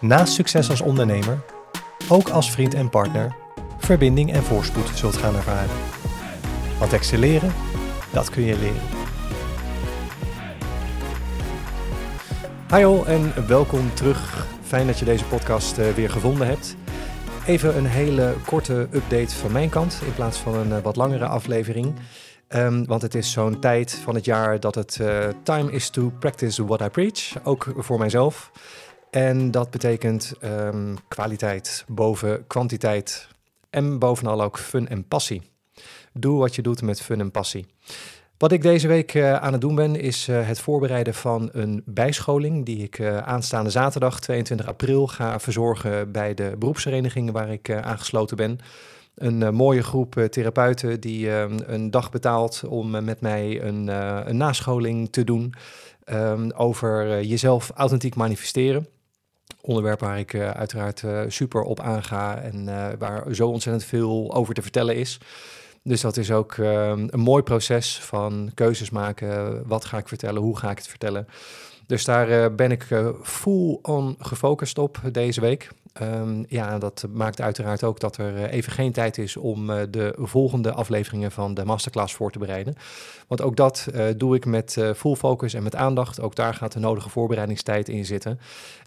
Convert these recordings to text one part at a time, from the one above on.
naast succes als ondernemer ook als vriend en partner verbinding en voorspoed zult gaan ervaren. Want excelleren, dat kun je leren. Hi all en welkom terug. Fijn dat je deze podcast uh, weer gevonden hebt. Even een hele korte update van mijn kant in plaats van een uh, wat langere aflevering. Um, want het is zo'n tijd van het jaar dat het uh, time is to practice what I preach. Ook voor mijzelf. En dat betekent um, kwaliteit boven kwantiteit. En bovenal ook fun en passie. Doe wat je doet met fun en passie. Wat ik deze week uh, aan het doen ben, is uh, het voorbereiden van een bijscholing die ik uh, aanstaande zaterdag 22 april ga verzorgen bij de beroepsvereniging waar ik aangesloten ben. Een mooie groep therapeuten die ehm, een dag betaalt om met mij een, een nascholing te doen um, over jezelf authentiek manifesteren onderwerp waar ik uh, uiteraard uh, super op aanga en uh, waar zo ontzettend veel over te vertellen is. Dus dat is ook een mooi proces van keuzes maken. Wat ga ik vertellen? Hoe ga ik het vertellen? Dus daar ben ik full on gefocust op deze week. Um, ja, dat maakt uiteraard ook dat er even geen tijd is om uh, de volgende afleveringen van de masterclass voor te bereiden. Want ook dat uh, doe ik met full focus en met aandacht. Ook daar gaat de nodige voorbereidingstijd in zitten.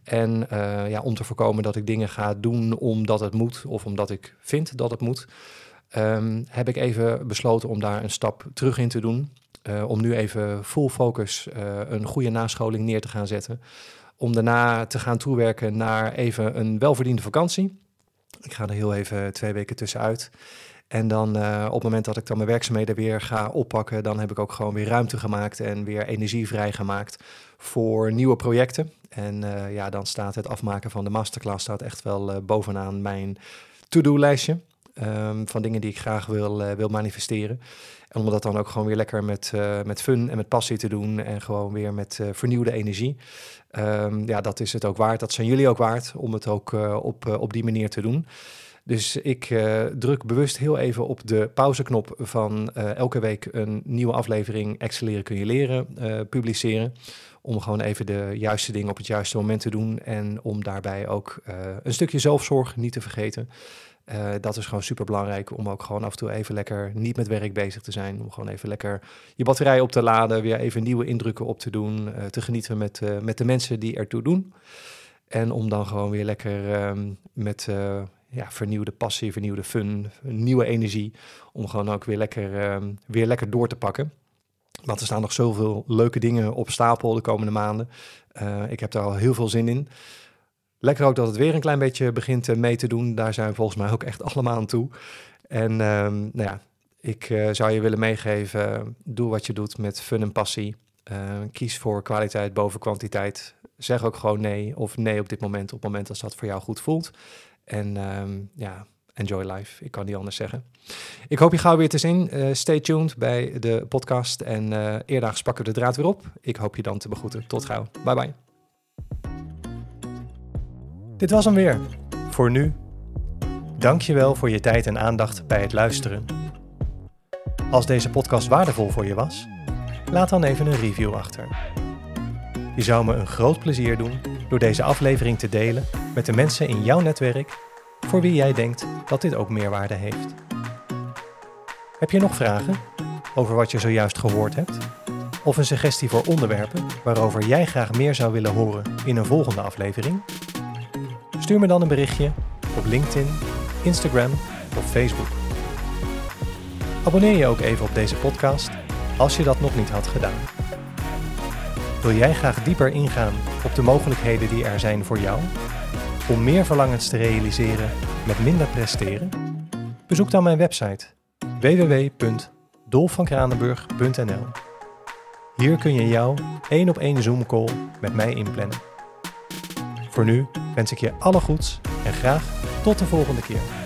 En ja, om te voorkomen dat ik dingen ga doen omdat het moet of omdat ik vind dat het moet, um, heb ik even besloten om daar een stap terug in te doen. om nu even full focus een goede nascholing neer te gaan zetten om daarna te gaan toewerken naar even een welverdiende vakantie. Ik ga er heel even twee weken tussenuit. En dan uh, op het moment dat ik dan mijn werkzaamheden weer ga oppakken, dan heb ik ook gewoon weer ruimte gemaakt en weer energie vrijgemaakt voor nieuwe projecten. En uh, ja, dan staat het afmaken van de masterclass staat echt wel uh, bovenaan mijn to-do-lijstje. Um, van dingen die ik graag wil, wil manifesteren. En om dat dan ook gewoon weer lekker met, met fun en met passie te doen en gewoon weer met vernieuwde energie. Um, ja, dat is het ook waard. Dat zijn jullie ook waard om het ook op, op die manier te doen. Dus ik uh, druk bewust heel even op de pauzeknop van elke week een nieuwe aflevering Excelleren kun je leren publiceren. Om gewoon even de juiste dingen op het juiste moment te doen. En om daarbij ook een stukje zelfzorg niet te vergeten. Uh, dat is gewoon super belangrijk om ook gewoon af en toe even lekker niet met werk bezig te zijn. Om gewoon even lekker je batterij op te laden, weer even nieuwe indrukken op te doen, uh, te genieten met, uh, met de mensen die ertoe doen. En om dan gewoon weer lekker um, met ja, vernieuwde passie, vernieuwde fun, nieuwe energie, om gewoon ook weer lekker, um, weer lekker door te pakken. Want er staan nog zoveel leuke dingen op stapel de komende maanden. ik heb daar al heel veel zin in. Lekker ook dat het weer een klein beetje begint uh, mee te doen. Daar zijn we volgens mij ook echt allemaal aan toe. En um, nou ja, ik uh, zou je willen meegeven, doe wat je doet met fun en passie. Kies voor kwaliteit boven kwantiteit. Zeg ook gewoon nee of nee op dit moment, op het moment als dat voor jou goed voelt. En um, ja, enjoy life. Ik kan niet anders zeggen. Ik hoop je gauw weer te zien. Uh, stay tuned bij de podcast. En uh, eerdaags pakken we de draad weer op. Ik hoop je dan te begroeten. Tot gauw. Bye bye. Dit was hem weer. Voor nu. Dankjewel voor je tijd en aandacht bij het luisteren. Als deze podcast waardevol voor je was, laat dan even een review achter. Je zou me een groot plezier doen door deze aflevering te delen met de mensen in jouw netwerk voor wie jij denkt dat dit ook meerwaarde heeft. Heb je nog vragen over wat je zojuist gehoord hebt? Of een suggestie voor onderwerpen waarover jij graag meer zou willen horen in een volgende aflevering? Stuur me dan een berichtje op LinkedIn, Instagram of Facebook. Abonneer je ook even op deze podcast als je dat nog niet had gedaan. Wil jij graag dieper ingaan op de mogelijkheden die er zijn voor jou om meer verlangens te realiseren met minder presteren? Bezoek dan mijn website www.dolfvankranenburg.nl. Hier kun je jouw één op één Zoom call met mij inplannen. Voor nu wens ik je alle goeds en graag tot de volgende keer.